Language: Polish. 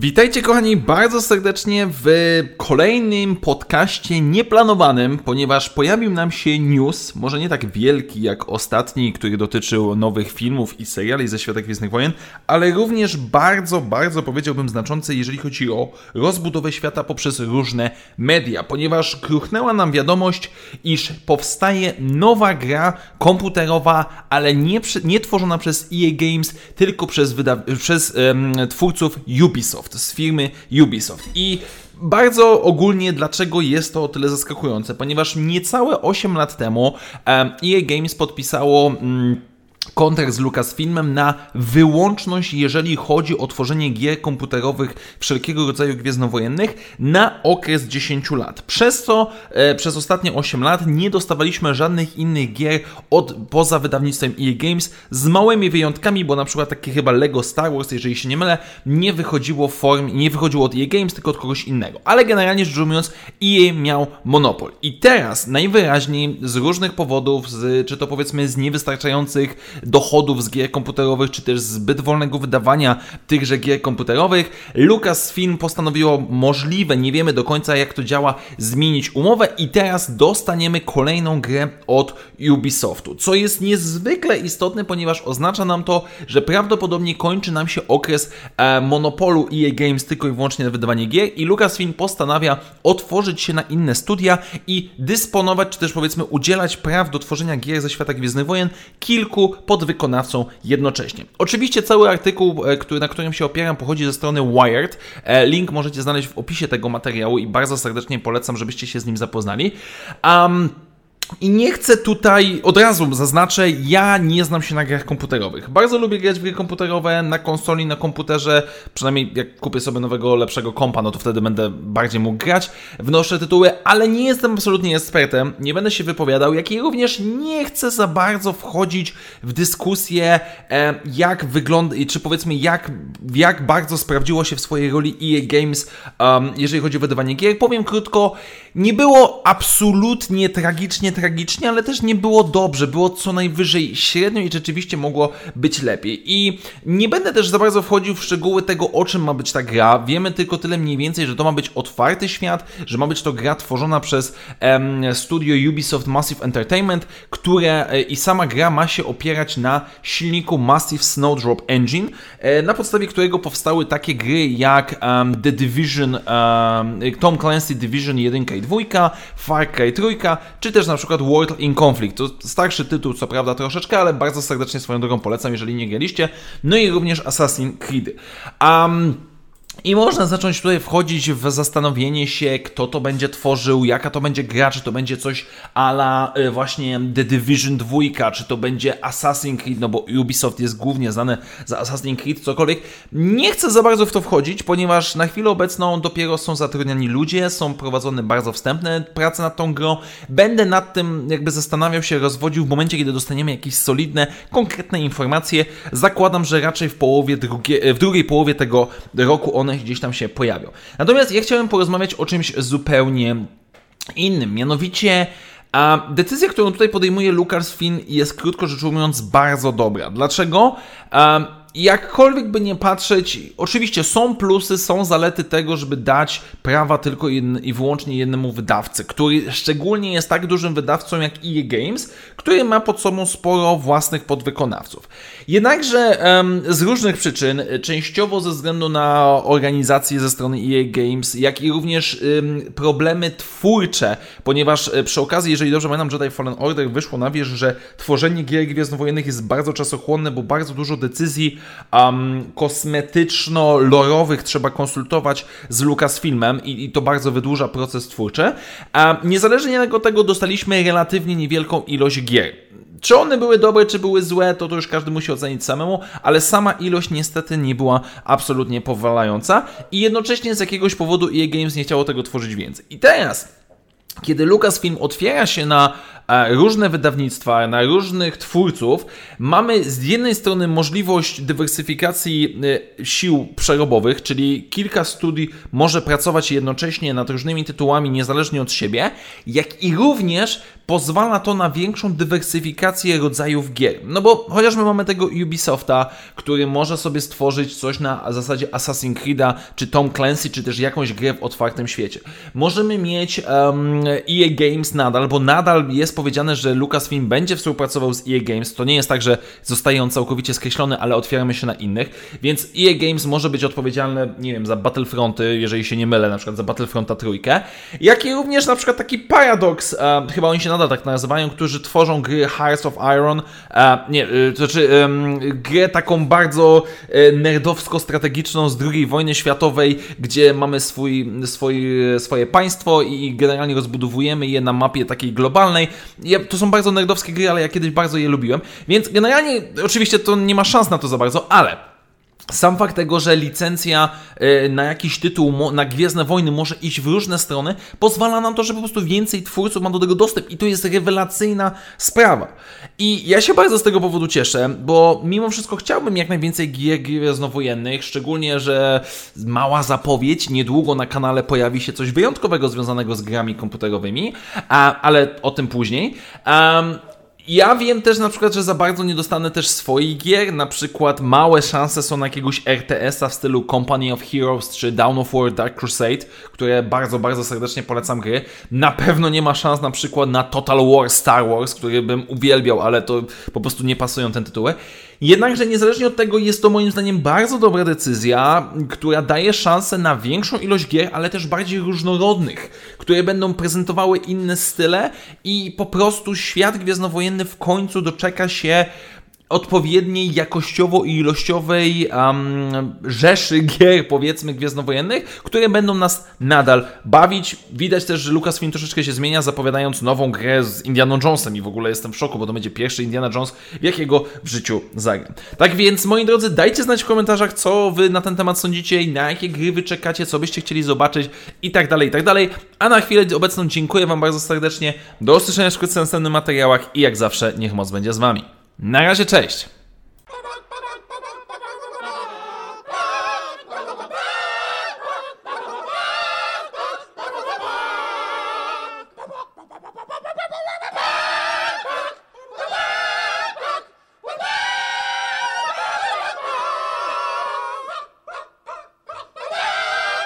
Witajcie kochani bardzo serdecznie w kolejnym podcaście nieplanowanym, ponieważ pojawił nam się news, może nie tak wielki jak ostatni, który dotyczył nowych filmów i seriali ze świata Gwiezdnych Wojen, ale również bardzo, bardzo powiedziałbym znaczący, jeżeli chodzi o rozbudowę świata poprzez różne media, ponieważ kruchnęła nam wiadomość, iż powstaje nowa gra komputerowa, ale nie, nie tworzona przez EA Games, tylko przez, przez um, twórców Ubisoft z firmy Ubisoft. I bardzo ogólnie, dlaczego jest to o tyle zaskakujące? Ponieważ niecałe 8 lat temu EA Games podpisało. Mm, kontrakt z Lucasfilmem na wyłączność, jeżeli chodzi o tworzenie gier komputerowych wszelkiego rodzaju gwiezdnowojennych na okres 10 lat. Przez co e, przez ostatnie 8 lat nie dostawaliśmy żadnych innych gier od poza wydawnictwem EA Games z małymi wyjątkami, bo na przykład takie chyba Lego Star Wars, jeżeli się nie mylę, nie wychodziło w nie wychodziło od EA Games, tylko od kogoś innego. Ale generalnie rzecz ujmując, EA miał monopol. I teraz najwyraźniej z różnych powodów, z, czy to powiedzmy z niewystarczających dochodów z gier komputerowych, czy też zbyt wolnego wydawania tychże gier komputerowych, Lucasfilm postanowiło możliwe, nie wiemy do końca jak to działa, zmienić umowę. I teraz dostaniemy kolejną grę od Ubisoftu, co jest niezwykle istotne, ponieważ oznacza nam to, że prawdopodobnie kończy nam się okres e, monopolu EA Games tylko i wyłącznie na wydawanie gier i Lucasfilm postanawia otworzyć się na inne studia i dysponować, czy też powiedzmy udzielać praw do tworzenia gier ze świata Gwiezdnych Wojen kilku podwykonawcą jednocześnie. Oczywiście cały artykuł, e, który, na którym się opieram, pochodzi ze strony Wired. E, link możecie znaleźć w opisie tego materiału i bardzo serdecznie polecam, żebyście się z nim zapoznali. Um, i nie chcę tutaj, od razu zaznaczę, ja nie znam się na grach komputerowych. Bardzo lubię grać w gry komputerowe na konsoli, na komputerze, przynajmniej jak kupię sobie nowego, lepszego kompa, no to wtedy będę bardziej mógł grać w nowsze tytuły, ale nie jestem absolutnie ekspertem, nie będę się wypowiadał, jak i również nie chcę za bardzo wchodzić w dyskusję, e, jak wygląda, czy powiedzmy jak, jak bardzo sprawdziło się w swojej roli EA Games, um, jeżeli chodzi o wydawanie gier. Powiem krótko, nie było absolutnie tragicznie, tragicznie, ale też nie było dobrze. Było co najwyżej średnio i rzeczywiście mogło być lepiej. I nie będę też za bardzo wchodził w szczegóły tego, o czym ma być ta gra. Wiemy tylko tyle mniej więcej, że to ma być otwarty świat, że ma być to gra tworzona przez em, studio Ubisoft Massive Entertainment, które e, i sama gra ma się opierać na silniku Massive Snowdrop Engine, e, na podstawie którego powstały takie gry jak um, The Division, um, Tom Clancy Division 1 i 2, Far Cry 3, czy też na przykład World in Conflict. To starszy tytuł, co prawda troszeczkę, ale bardzo serdecznie swoją drogą polecam, jeżeli nie graliście. No i również Assassin's Creed. Um, i można zacząć tutaj wchodzić w zastanowienie się, kto to będzie tworzył, jaka to będzie gra, czy to będzie coś ala y, właśnie The Division 2, czy to będzie Assassin's Creed, no bo Ubisoft jest głównie znane za Assassin's Creed, cokolwiek. Nie chcę za bardzo w to wchodzić, ponieważ na chwilę obecną dopiero są zatrudniani ludzie, są prowadzone bardzo wstępne prace nad tą grą. Będę nad tym jakby zastanawiał się, rozwodził w momencie, kiedy dostaniemy jakieś solidne, konkretne informacje. Zakładam, że raczej w połowie drugie, w drugiej połowie tego roku on one gdzieś tam się pojawią. Natomiast ja chciałem porozmawiać o czymś zupełnie innym, mianowicie a decyzja, którą tutaj podejmuje Lucasfilm jest krótko rzecz ujmując bardzo dobra. Dlaczego? Jakkolwiek by nie patrzeć, oczywiście są plusy, są zalety tego, żeby dać prawa tylko i wyłącznie jednemu wydawcy, który szczególnie jest tak dużym wydawcą jak EA Games, który ma pod sobą sporo własnych podwykonawców. Jednakże z różnych przyczyn, częściowo ze względu na organizację ze strony EA Games, jak i również problemy twórcze, ponieważ e, przy okazji, jeżeli dobrze pamiętam, Jedi Fallen Order wyszło na wierzch, że tworzenie gier gwiezdnowojennych jest bardzo czasochłonne, bo bardzo dużo decyzji um, kosmetyczno-lorowych trzeba konsultować z Lucasfilmem i, i to bardzo wydłuża proces twórczy. A niezależnie od tego dostaliśmy relatywnie niewielką ilość gier. Czy one były dobre, czy były złe, to, to już każdy musi ocenić samemu, ale sama ilość niestety nie była absolutnie powalająca i jednocześnie z jakiegoś powodu EA Games nie chciało tego tworzyć więcej. I teraz kiedy Lucasfilm otwiera się na e, różne wydawnictwa, na różnych twórców, mamy z jednej strony możliwość dywersyfikacji e, sił przerobowych, czyli kilka studii może pracować jednocześnie nad różnymi tytułami niezależnie od siebie, jak i również pozwala to na większą dywersyfikację rodzajów gier. No bo chociażby mamy tego Ubisofta, który może sobie stworzyć coś na zasadzie Assassin's Creed'a, czy Tom Clancy, czy też jakąś grę w otwartym świecie. Możemy mieć um, EA Games nadal, bo nadal jest powiedziane, że Lucasfilm będzie współpracował z EA Games. To nie jest tak, że zostaje on całkowicie skreślony, ale otwieramy się na innych. Więc EA Games może być odpowiedzialne, nie wiem, za Battlefronty, jeżeli się nie mylę, na przykład za Battlefronta trójkę, jak i również na przykład taki Paradox, um, chyba oni się nadal tak nazywają, którzy tworzą gry Hearts of Iron, e, nie, e, to znaczy e, grę taką bardzo e, nerdowsko-strategiczną z II wojny światowej, gdzie mamy swój, swój, swoje państwo i generalnie rozbudowujemy je na mapie takiej globalnej. Ja, to są bardzo nerdowskie gry, ale ja kiedyś bardzo je lubiłem, więc generalnie oczywiście to nie ma szans na to za bardzo, ale sam fakt tego, że licencja y, na jakiś tytuł, na Gwiezdne Wojny może iść w różne strony, pozwala nam to, że po prostu więcej twórców ma do tego dostęp i to jest rewelacyjna sprawa. I ja się bardzo z tego powodu cieszę, bo mimo wszystko chciałbym jak najwięcej gier gwiezdnowojennych, szczególnie, że mała zapowiedź, niedługo na kanale pojawi się coś wyjątkowego związanego z grami komputerowymi, a, ale o tym później. Um, ja wiem też na przykład, że za bardzo nie dostanę też swoich gier, na przykład małe szanse są na jakiegoś RTS-a w stylu Company of Heroes czy Down of War Dark Crusade, które bardzo, bardzo serdecznie polecam gry. Na pewno nie ma szans na przykład na Total War Star Wars, który bym uwielbiał, ale to po prostu nie pasują ten tytuły. Jednakże niezależnie od tego jest to moim zdaniem bardzo dobra decyzja, która daje szansę na większą ilość gier, ale też bardziej różnorodnych, które będą prezentowały inne style i po prostu świat gwiezdnowojenny w końcu doczeka się odpowiedniej jakościowo i ilościowej um, rzeszy gier, powiedzmy, gwiezdnowojennych, które będą nas nadal bawić. Widać też, że Lucasfilm troszeczkę się zmienia, zapowiadając nową grę z Indiana Jonesem i w ogóle jestem w szoku, bo to będzie pierwszy Indiana Jones, w jakiego w życiu zagram. Tak więc, moi drodzy, dajcie znać w komentarzach, co wy na ten temat sądzicie na jakie gry wy czekacie, co byście chcieli zobaczyć i tak dalej, i tak dalej. A na chwilę obecną dziękuję wam bardzo serdecznie. Do usłyszenia w następnych materiałach i jak zawsze, niech moc będzie z wami. Na razie, cześć!